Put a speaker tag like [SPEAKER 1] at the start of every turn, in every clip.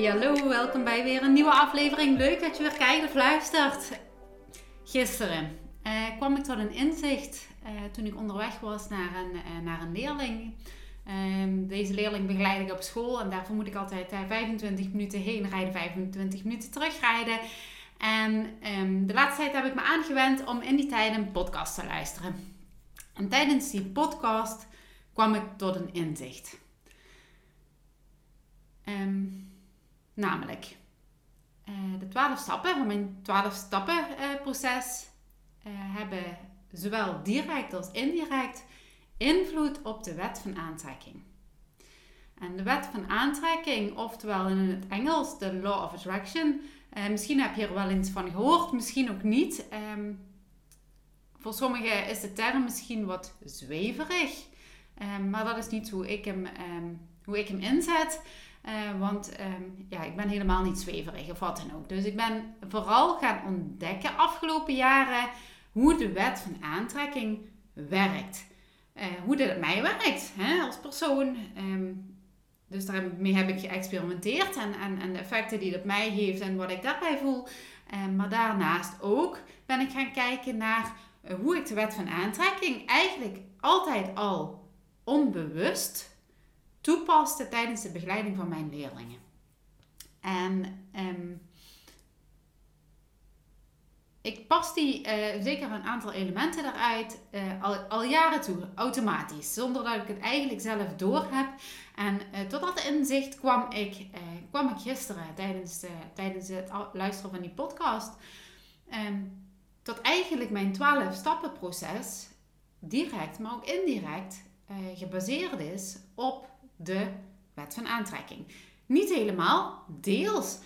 [SPEAKER 1] Hallo, welkom bij weer een nieuwe aflevering. Leuk dat je weer kijkt of luistert. Gisteren eh, kwam ik tot een inzicht eh, toen ik onderweg was naar een, uh, naar een leerling. Ehm, deze leerling begeleid ik op school en daarvoor moet ik altijd 25 minuten heen rijden, 25 minuten terugrijden. En um, de laatste tijd heb ik me aangewend om in die tijd een podcast te luisteren. En tijdens die podcast kwam ik tot een inzicht. Um, Namelijk uh, de 12 stappen van mijn 12 stappen uh, proces uh, hebben zowel direct als indirect invloed op de wet van aantrekking. En de wet van aantrekking, oftewel in het Engels de Law of Attraction, misschien heb je er wel eens van gehoord, misschien ook niet. Um, voor sommigen is de term misschien wat zweverig, um, maar dat is niet hoe ik hem, um, hoe ik hem inzet. Uh, want um, ja, ik ben helemaal niet zweverig of wat dan ook. Dus ik ben vooral gaan ontdekken afgelopen jaren hoe de wet van aantrekking werkt. Uh, hoe op mij werkt hè, als persoon. Um, dus daarmee heb ik geëxperimenteerd en, en, en de effecten die op mij heeft en wat ik daarbij voel. Um, maar daarnaast ook ben ik gaan kijken naar hoe ik de wet van aantrekking eigenlijk altijd al onbewust toepaste tijdens de begeleiding van mijn leerlingen. En um, ik pas die uh, zeker een aantal elementen eruit uh, al, jaren toe, automatisch, zonder dat ik het eigenlijk zelf door heb. En uh, tot dat inzicht kwam ik, kwam ik gisteren tijdens, de, tijdens het luisteren van die podcast. Um, tot eigenlijk mijn 12 stappen proces, direct, maar ook indirect, gebaseerd is op de wet van aantrekking. Niet helemaal, deels.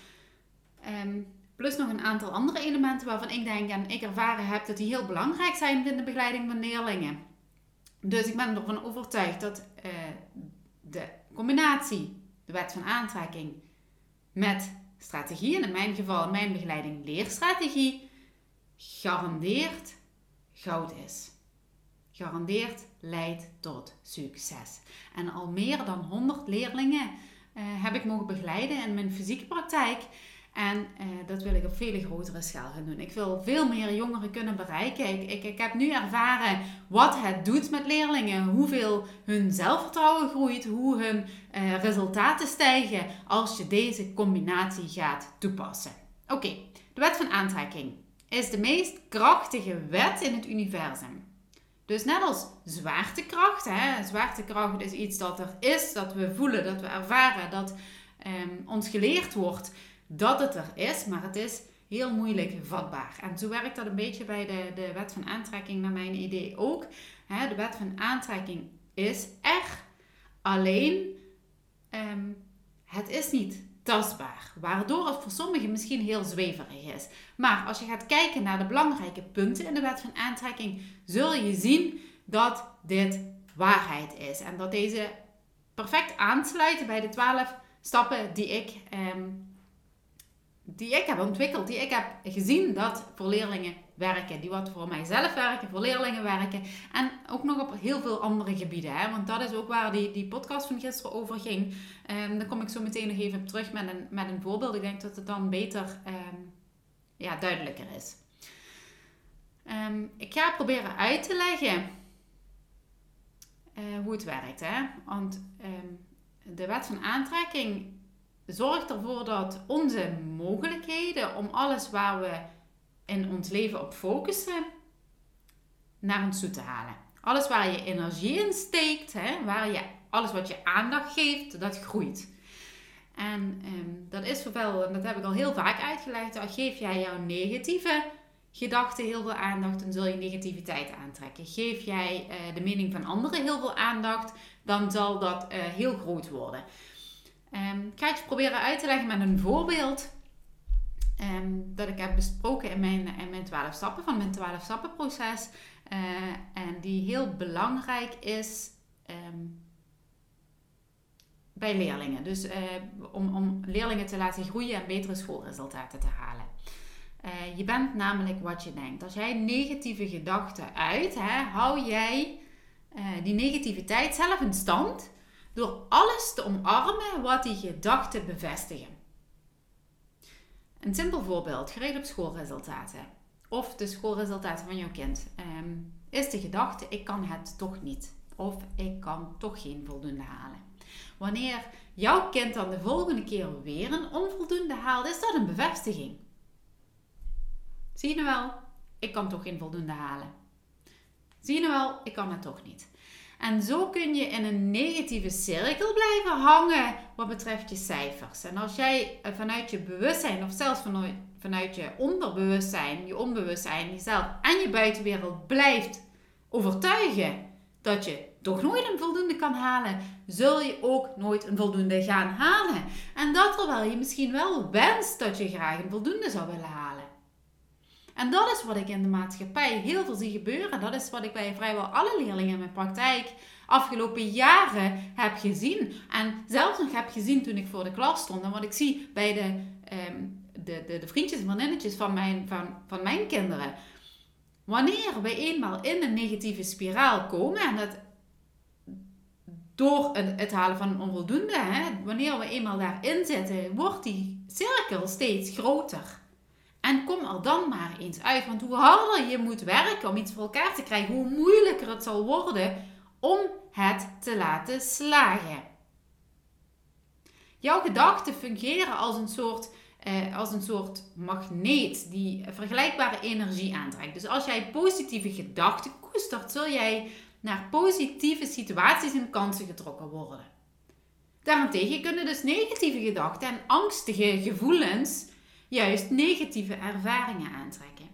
[SPEAKER 1] Ehm, plus nog een aantal andere elementen waarvan ik denk en ik ervaren heb dat die heel belangrijk zijn in de begeleiding van leerlingen. Dus ik ben ervan overtuigd dat uh, de combinatie, de wet van aantrekking, met strategie, en in mijn geval mijn begeleiding leerstrategie, garandeerd goud is. Garandeerd leidt tot succes. En al meer dan 100 leerlingen uh, heb ik mogen begeleiden in mijn fysieke praktijk. En uh, dat wil ik op veel grotere schaal gaan doen. Ik wil veel meer jongeren kunnen bereiken. Ik, ik, heb nu ervaren wat het doet met leerlingen. Hoeveel hun zelfvertrouwen groeit. Hoe hun uh, resultaten stijgen als je deze combinatie gaat toepassen. Oké, de wet van aantrekking is de meest krachtige wet in het universum. Dus net als zwaartekracht. Hè, zwaartekracht is iets dat er is, dat we voelen, dat we ervaren, dat um, ons geleerd wordt dat het er is, maar het is heel moeilijk vatbaar. En zo werkt dat een beetje bij de, de wet van aantrekking, naar mijn idee ook. Hè, de wet van aantrekking is er, alleen um, het is niet tastbaar. Waardoor het voor sommigen misschien heel zweverig is. Maar als je gaat kijken naar de belangrijke punten in de wet van aantrekking, zul je zien dat dit waarheid is. En dat deze perfect aansluiten bij de twaalf stappen die ik, ehm, die ik heb ontwikkeld, die ik heb gezien dat voor leerlingen werken. Die wat voor mijzelf werken, voor leerlingen werken. En ook nog op heel veel andere gebieden. Hè? Want dat is ook waar die, die podcast van gisteren over ging. Um, daar kom ik zo meteen nog even op terug met een, met een voorbeeld. Ik denk dat het dan beter um, ja, duidelijker is. Ehm, ik ga proberen uit te leggen eh, hoe het werkt. Hè? Want ehm, de wet van aantrekking zorgt ervoor dat onze mogelijkheden om alles waar we in ons leven op focussen, naar ons toe te halen. Alles waar je energie in steekt, hè, waar je, alles wat je aandacht geeft, dat groeit. En ehm, dat is zowel, en dat heb ik al heel vaak uitgelegd, dat geef jij jouw negatieve gedachten heel veel aandacht, dan zul je negativiteit aantrekken. Geef jij uh, de mening van anderen heel veel aandacht, dan zal dat uh, heel groot worden. Um, ik ga het proberen uit te leggen met een voorbeeld um, dat ik heb besproken in mijn, in mijn 12 stappen, van mijn 12 stappen proces. Uh, en die heel belangrijk is um, bij leerlingen. Dus uh, om, om leerlingen te laten groeien en betere schoolresultaten te halen. Uh, je bent namelijk wat je denkt. Als jij negatieve gedachten uit, hè, hou jij die negativiteit zelf in stand door alles te omarmen wat die gedachten bevestigen. Een simpel voorbeeld, gericht op schoolresultaten of de schoolresultaten van jouw kind, um, is de gedachte: ik kan het toch niet. Of ik kan toch geen voldoende halen. Wanneer jouw kind dan de volgende keer weer een onvoldoende haalt, is dat een bevestiging. Zie je nou wel, ik kan toch geen voldoende halen. Zie je nou wel, ik kan het toch niet. En zo kun je in een negatieve cirkel blijven hangen wat betreft je cijfers. En als jij vanuit je bewustzijn of zelfs vanuit, vanuit je onderbewustzijn, je onbewustzijn, jezelf en je buitenwereld blijft overtuigen dat je toch nooit een voldoende kan halen, zul je ook nooit een voldoende gaan halen. En dat terwijl je misschien wel wenst dat je graag een voldoende zou willen halen. En dat is wat ik in de maatschappij heel veel zie gebeuren. Dat is wat ik bij vrijwel alle leerlingen in mijn praktijk afgelopen jaren heb gezien. En zelfs nog heb gezien toen ik voor de klas stond. En wat ik zie bij de, de, de, de, vriendjes en vriendinnetjes van mijn, van, van mijn kinderen. Wanneer we eenmaal in een negatieve spiraal komen, en dat door het halen van een onvoldoende, hè, wanneer we eenmaal daarin zitten, wordt die cirkel steeds groter. En kom er dan maar eens uit. Want hoe harder je moet werken om iets voor elkaar te krijgen, hoe moeilijker het zal worden om het te laten slagen. Jouw gedachten fungeren als een soort, eh, als een soort magneet die vergelijkbare energie aantrekt. Dus als jij positieve gedachten koestert, zul jij naar positieve situaties en kansen getrokken worden. Daarentegen kunnen dus negatieve gedachten en angstige gevoelens juist negatieve ervaringen aantrekken.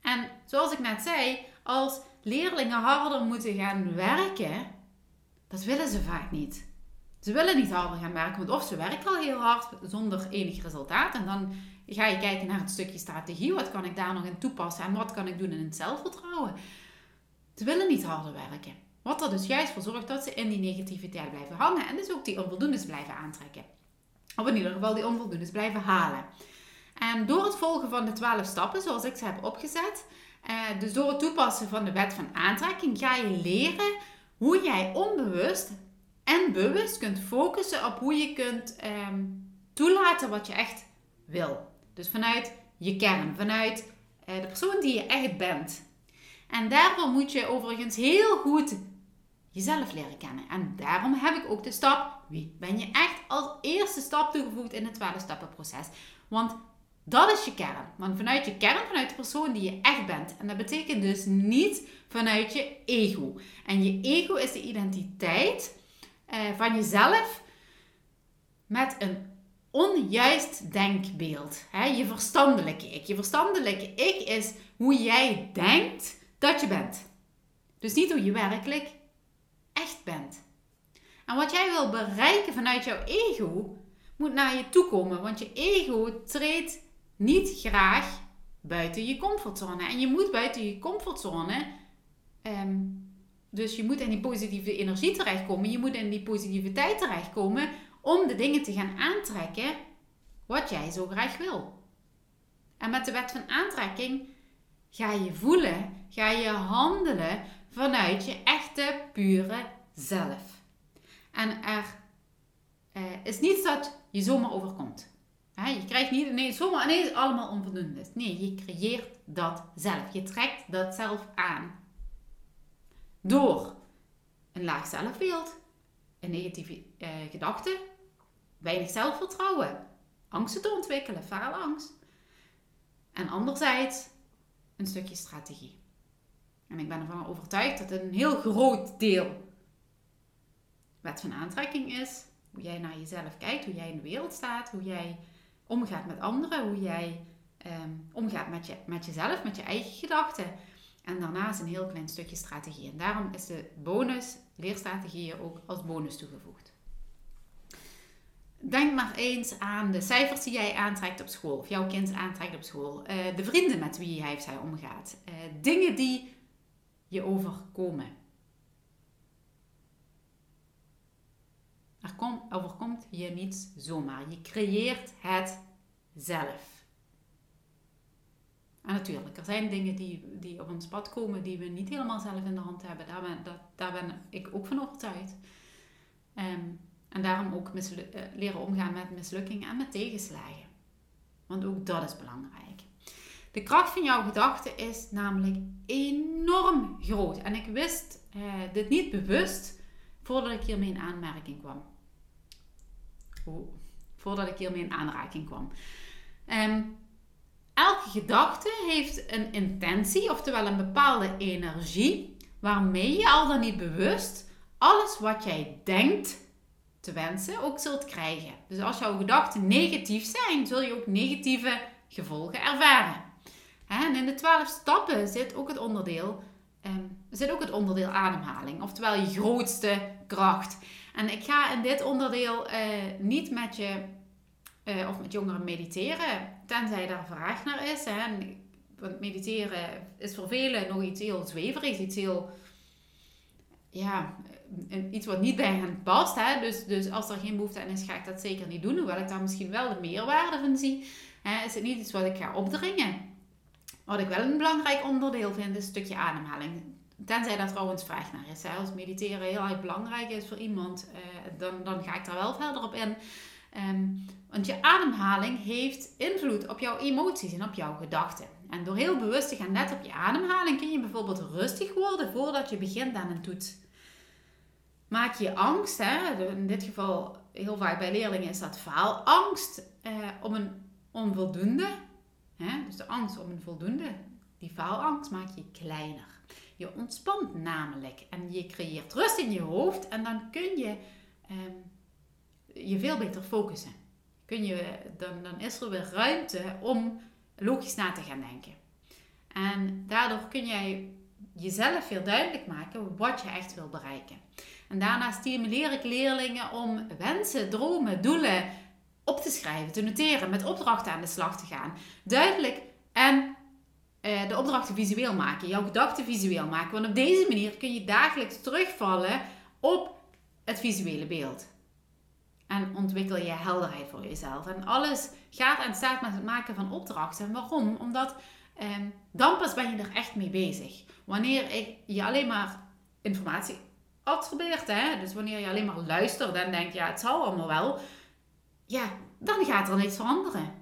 [SPEAKER 1] En zoals ik net zei, als leerlingen harder moeten gaan werken, dat willen ze vaak niet. Ze willen niet harder gaan werken, of ze werken al heel hard zonder enig resultaat. En dan ga je kijken naar het stukje strategie. Wat kan ik daar nog in toepassen en wat kan ik doen in het zelfvertrouwen? Ze willen niet harder werken. Wat er dus juist voor zorgt dat ze in die negativiteit blijven hangen en dus ook die onvoldoendes blijven aantrekken. Of in ieder geval die onvoldoendes blijven halen. En door het volgen van de 12 stappen, zoals ik ze heb opgezet, eh, dus door het toepassen van de wet van aantrekking, ga je leren hoe jij onbewust en bewust kunt focussen op hoe je kunt ehm, toelaten wat je echt wil. Dus vanuit je kern, vanuit eh, de persoon die je echt bent. En daarvoor moet je overigens heel goed jezelf leren kennen. En daarom heb ik ook de stap ben je echt als eerste stap toegevoegd in het 12 stappenproces. Want dat is je kern. Want vanuit je kern, vanuit de persoon die je echt bent. En dat betekent dus niet vanuit je ego. En je ego is de identiteit eh, van jezelf met een onjuist denkbeeld. Je verstandelijke ik. Je verstandelijke ik is hoe jij denkt dat je bent. Dus niet hoe je werkelijk echt bent. En wat jij wil bereiken vanuit jouw ego, moet naar je toe komen. Want je ego treedt niet graag buiten je comfortzone. En je moet buiten je comfortzone. Um, dus je moet in die positieve energie terechtkomen. Je moet in die positiviteit terechtkomen. Om de dingen te gaan aantrekken wat jij zo graag wil. En met de wet van aantrekking ga je voelen, ga je handelen vanuit je echte, pure zelf. En er uh, is niets dat je zomaar overkomt. je krijgt niet ineens, zomaar ineens allemaal onvoldoende. Nee, je creëert dat zelf. Je trekt dat zelf aan. Door een laag zelfbeeld, een negatieve uh, gedachte, weinig zelfvertrouwen, angsten te ontwikkelen, faalangst. En anderzijds een stukje strategie. En ik ben ervan overtuigd dat een heel groot deel wet van aantrekking is. Hoe jij naar jezelf kijkt, hoe jij in de wereld staat, hoe jij omgaat met anderen, hoe jij ehm, omgaat met, je, met jezelf, met je eigen gedachten. En daarnaast een heel klein stukje strategie. En daarom is de bonus leerstrategieën ook als bonus toegevoegd. Denk maar eens aan de cijfers die jij aantrekt op school, of jouw kind aantrekt op school, uh, de vrienden met wie hij of zij omgaat, uh, dingen die je overkomen. Er kom, je niet zomaar. Je creëert het zelf. En natuurlijk, er zijn dingen die, die op ons pad komen die we niet helemaal zelf in de hand hebben. Daar ben, daar ben ik ook van overtuigd. Um, en daarom ook eh, leren omgaan met mislukkingen en met tegenslagen. Want ook dat is belangrijk. De kracht van jouw gedachten is namelijk enorm groot. En ik wist uh, dit niet bewust voordat ik hiermee in aanmerking kwam. Voordat ik hiermee in aanraking kwam. Um, elke gedachte heeft een intentie, oftewel een bepaalde energie, waarmee je al dan niet bewust alles wat jij denkt te wensen ook zult krijgen. Dus als jouw gedachten negatief zijn, zul je ook negatieve gevolgen ervaren. En in de twaalf stappen zit ook het onderdeel, zit ook het onderdeel ademhaling, oftewel je grootste kracht. En ik ga in dit onderdeel uh, niet met je uh, of met jongeren mediteren, tenzij daar vraag naar is. Hè. Want mediteren is voor velen nog iets heel zweverigs, iets heel, ja, iets wat niet bij hen past. Hè. Dus, dus als er geen behoefte aan is, ga ik dat zeker niet doen. Hoewel ik daar misschien wel de meerwaarde van zie, hè, is het niet iets wat ik ga opdringen. Wat ik wel een belangrijk onderdeel vind, is een stukje ademhaling. Tenzij daar trouwens vraag naar is. Hè. Als mediteren heel erg belangrijk is voor iemand, uh, dan, dan ga ik daar wel verder op in. Um, want je ademhaling heeft invloed op jouw emoties en op jouw gedachten. En door heel bewust te gaan net op je ademhaling kun je bijvoorbeeld rustig worden voordat je begint aan een toets. Maak je angst, hè? in dit geval heel vaak bij leerlingen is dat faalangst eh, om een onvoldoende. Hè? Dus de angst om een voldoende. Die faalangst maak je kleiner. Je ontspant namelijk en je creëert rust in je hoofd en dan kun je ehm, je veel beter focussen. Kun je, dan, dan is er weer ruimte om logisch na te gaan denken. En daardoor kun jij jezelf veel duidelijk maken wat je echt wil bereiken. En daarna stimuleer ik leerlingen om wensen, dromen, doelen op te schrijven, te noteren, met opdrachten aan de slag te gaan. Duidelijk en uh, de opdrachten visueel maken, jouw gedachten visueel maken. Want op deze manier kun je dagelijks terugvallen op het visuele beeld. En ontwikkel je helderheid voor jezelf. En alles gaat en staat met het maken van opdrachten. Waarom? Omdat eh, dan pas ben je er echt mee bezig. Wanneer ik, je alleen maar informatie absorbeert, hè? dus wanneer je alleen maar luistert en denkt, ja, het zal allemaal wel, ja, dan gaat er niks veranderen.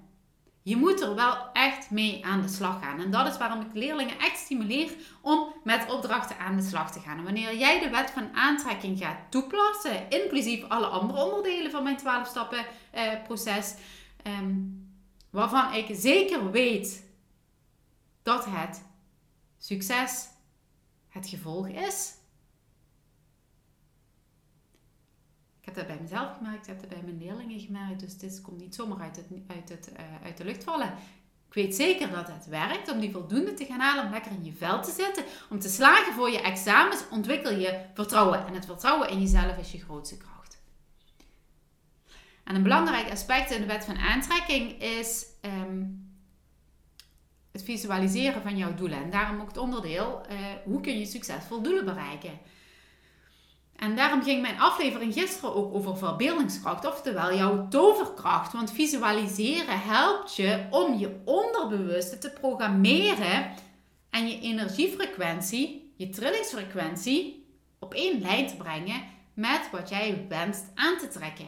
[SPEAKER 1] Je moet er wel echt mee aan de slag gaan. En dat is waarom ik leerlingen echt stimuleer om met opdrachten aan de slag te gaan. En wanneer jij de wet van aantrekking gaat toepassen, inclusief alle andere onderdelen van mijn 12 stappen eh, proces, ehm, waarvan ik zeker weet dat het succes het gevolg is heb dat bij mezelf gemerkt, ik heb dat bij mijn leerlingen gemerkt. Dus dit komt niet zomaar uit, uit, het, uh, uit de lucht vallen. Ik weet zeker dat het werkt om die voldoende te gaan halen, om lekker in je vel te zitten. Om te slagen voor je examens ontwikkel je vertrouwen. En het vertrouwen in jezelf is je grootste kracht. En een belangrijk aspect in de wet van aantrekking is um, het visualiseren van jouw doelen. En daarom ook het onderdeel, uh, hoe kun je succesvol doelen bereiken? En daarom ging mijn aflevering gisteren ook over verbeeldingskracht, oftewel jouw toverkracht. Want visualiseren helpt je om je onderbewuste te programmeren en je energiefrequentie, je trillingsfrequentie, op één lijn te brengen met wat jij wenst aan te trekken.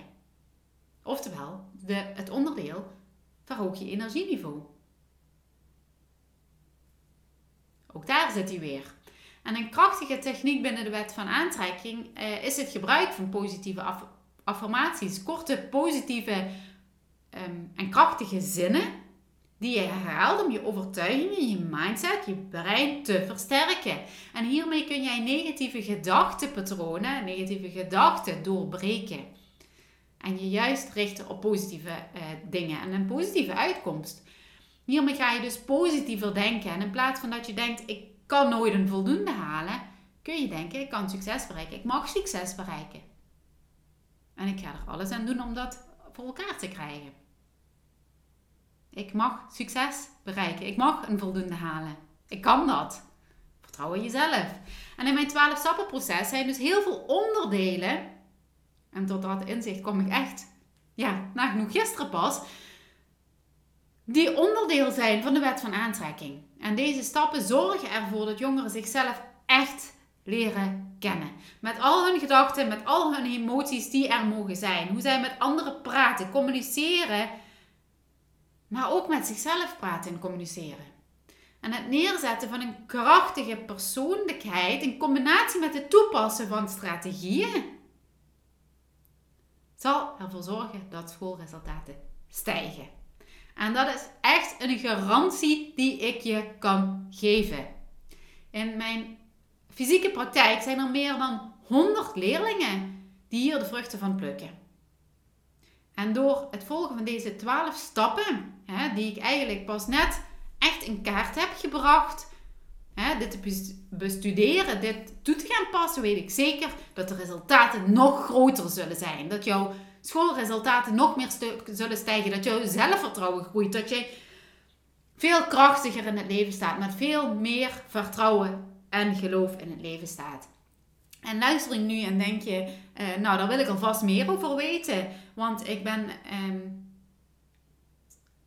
[SPEAKER 1] Oftewel, de, het onderdeel verhoog je energieniveau. Ook daar zit hij weer. En een krachtige techniek binnen de wet van aantrekking eh, is het gebruik van positieve affirmaties. Korte, positieve ehm, en krachtige zinnen die je herhaalt om je overtuigingen, je mindset, je brein te versterken. En hiermee kun jij negatieve gedachtenpatronen, negatieve gedachten doorbreken. En je juist richten op positieve eh, dingen en een positieve uitkomst. Hiermee ga je dus positiever denken. En in plaats van dat je denkt, ik kan nooit een voldoende halen, kun je denken, ik kan succes bereiken. Ik mag succes bereiken. En ik ga er alles aan doen om dat voor elkaar te krijgen. Ik mag succes bereiken. Ik mag een voldoende halen. Ik kan dat. Vertrouw in jezelf. En in mijn 12 stappen proces zijn dus heel veel onderdelen. En tot dat inzicht kom ik echt, ja, nagenoeg gisteren pas. Die onderdeel zijn van de wet van aantrekking. En deze stappen zorgen ervoor dat jongeren zichzelf echt leren kennen. Met al hun gedachten, met al hun emoties die er mogen zijn. Hoe zij met anderen praten, communiceren maar ook met zichzelf praten en communiceren. En het neerzetten van een krachtige persoonlijkheid in combinatie met het toepassen van strategieën zal ervoor zorgen dat schoolresultaten stijgen. En dat is echt een garantie die ik je kan geven. In mijn fysieke praktijk zijn er meer dan 100 leerlingen die hier de vruchten van plukken. En door het volgen van deze 12 stappen hè, die ik eigenlijk pas net echt in kaart heb gebracht. Hè, dit te bestuderen, dit toe te gaan passen, weet ik zeker dat de resultaten nog groter zullen zijn. Dat jouw schoolresultaten nog meer zullen stijgen. Dat jouw zelfvertrouwen groeit. Dat jij veel krachtiger in het leven staat. Met veel meer vertrouwen en geloof in het leven staat. En luister je nu en denk je, uh, nou daar wil ik alvast meer over weten. Want ik ben um,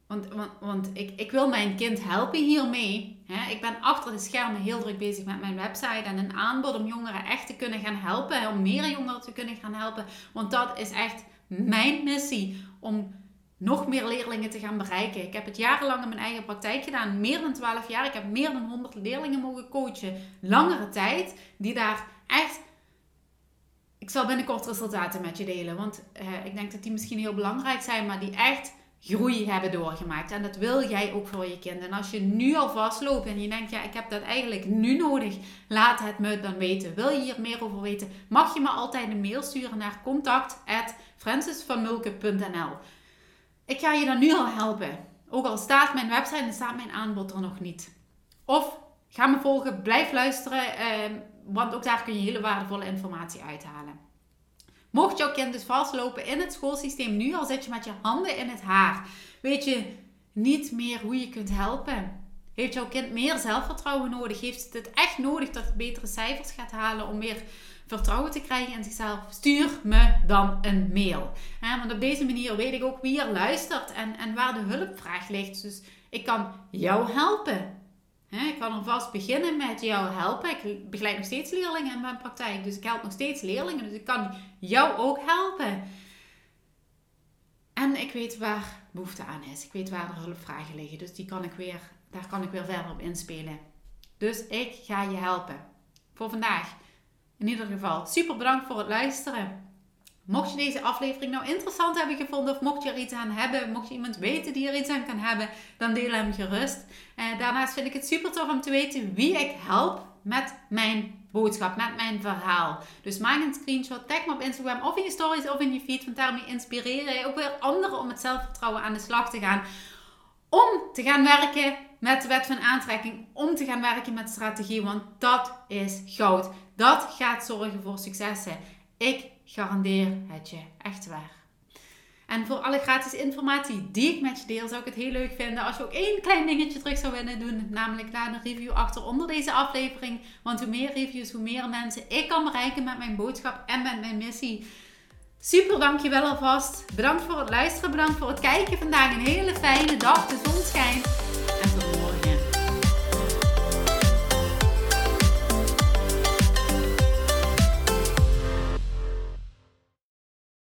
[SPEAKER 1] want, want, want ik, ik wil mijn kind helpen hiermee. Ik ben achter de schermen heel druk bezig met mijn website en een aanbod om jongeren echt te kunnen gaan helpen. Om meer jongeren te kunnen gaan helpen. Want dat is echt mijn missie. Om nog meer leerlingen te gaan bereiken. Ik heb het jarenlang in mijn eigen praktijk gedaan. Meer dan 12 jaar. Ik heb meer dan 100 leerlingen mogen coachen. Langere tijd. Die daar echt ik zal binnenkort resultaten met je delen. Want uh, ik denk dat die misschien heel belangrijk zijn, maar die echt groei hebben doorgemaakt. En dat wil jij ook voor je kind. En als je nu al vastloopt en je denkt, ja, ik heb dat eigenlijk nu nodig, laat het me dan weten. Wil je hier meer over weten, mag je me altijd een mail sturen naar contact@francisvanmulke.nl. Ik ga je dan nu al helpen. Ook al staat mijn website en staat mijn aanbod er nog niet. Of ga me volgen, blijf luisteren, eh, want ook daar kun je hele waardevolle informatie uithalen. Mocht jouw kind dus vastlopen in het schoolsysteem nu, al zit je met je handen in het haar, weet je niet meer hoe je kunt helpen. Heeft jouw kind meer zelfvertrouwen nodig? Heeft het echt nodig dat het betere cijfers gaat halen om meer vertrouwen te krijgen in zichzelf? Stuur me dan een mail. want op deze manier weet ik ook wie er luistert en, en waar de hulpvraag ligt. Dus ik kan jou helpen ik kan alvast beginnen met jou helpen. Ik begeleid nog steeds leerlingen in mijn praktijk. Dus ik help nog steeds leerlingen. Dus ik kan jou ook helpen. En ik weet waar behoefte aan is. Ik weet waar de hulpvragen liggen. Dus die kan ik weer, daar kan ik weer verder op inspelen. Dus ik ga je helpen. Voor vandaag. In ieder geval, super bedankt voor het luisteren. Mocht je deze aflevering nou interessant hebben gevonden of mocht je er iets aan hebben, mocht je iemand weten die er iets aan kan hebben, dan deel hem gerust. Uh, daarnaast vind ik het super tof om te weten wie ik help met mijn boodschap, met mijn verhaal. Dus maak een screenshot, tag me op Instagram of in je stories of in je feed, want daarmee inspireer je ook weer anderen om met zelfvertrouwen aan de slag te gaan. Om te gaan werken met de wet van aantrekking, om te gaan werken met strategie, want dat is goud. Dat gaat zorgen voor successen. Ik garandeer het je. Echt waar. En voor alle gratis informatie die ik met je deel, zou ik het heel leuk vinden als je ook één klein dingetje terug zou willen doen. Namelijk laat een review achter onder deze aflevering. Want hoe meer reviews, hoe meer mensen ik kan bereiken met mijn boodschap en met mijn missie. Super, dankjewel alvast. Bedankt voor het luisteren, bedankt voor het kijken vandaag. Een hele fijne dag, de zon schijnt.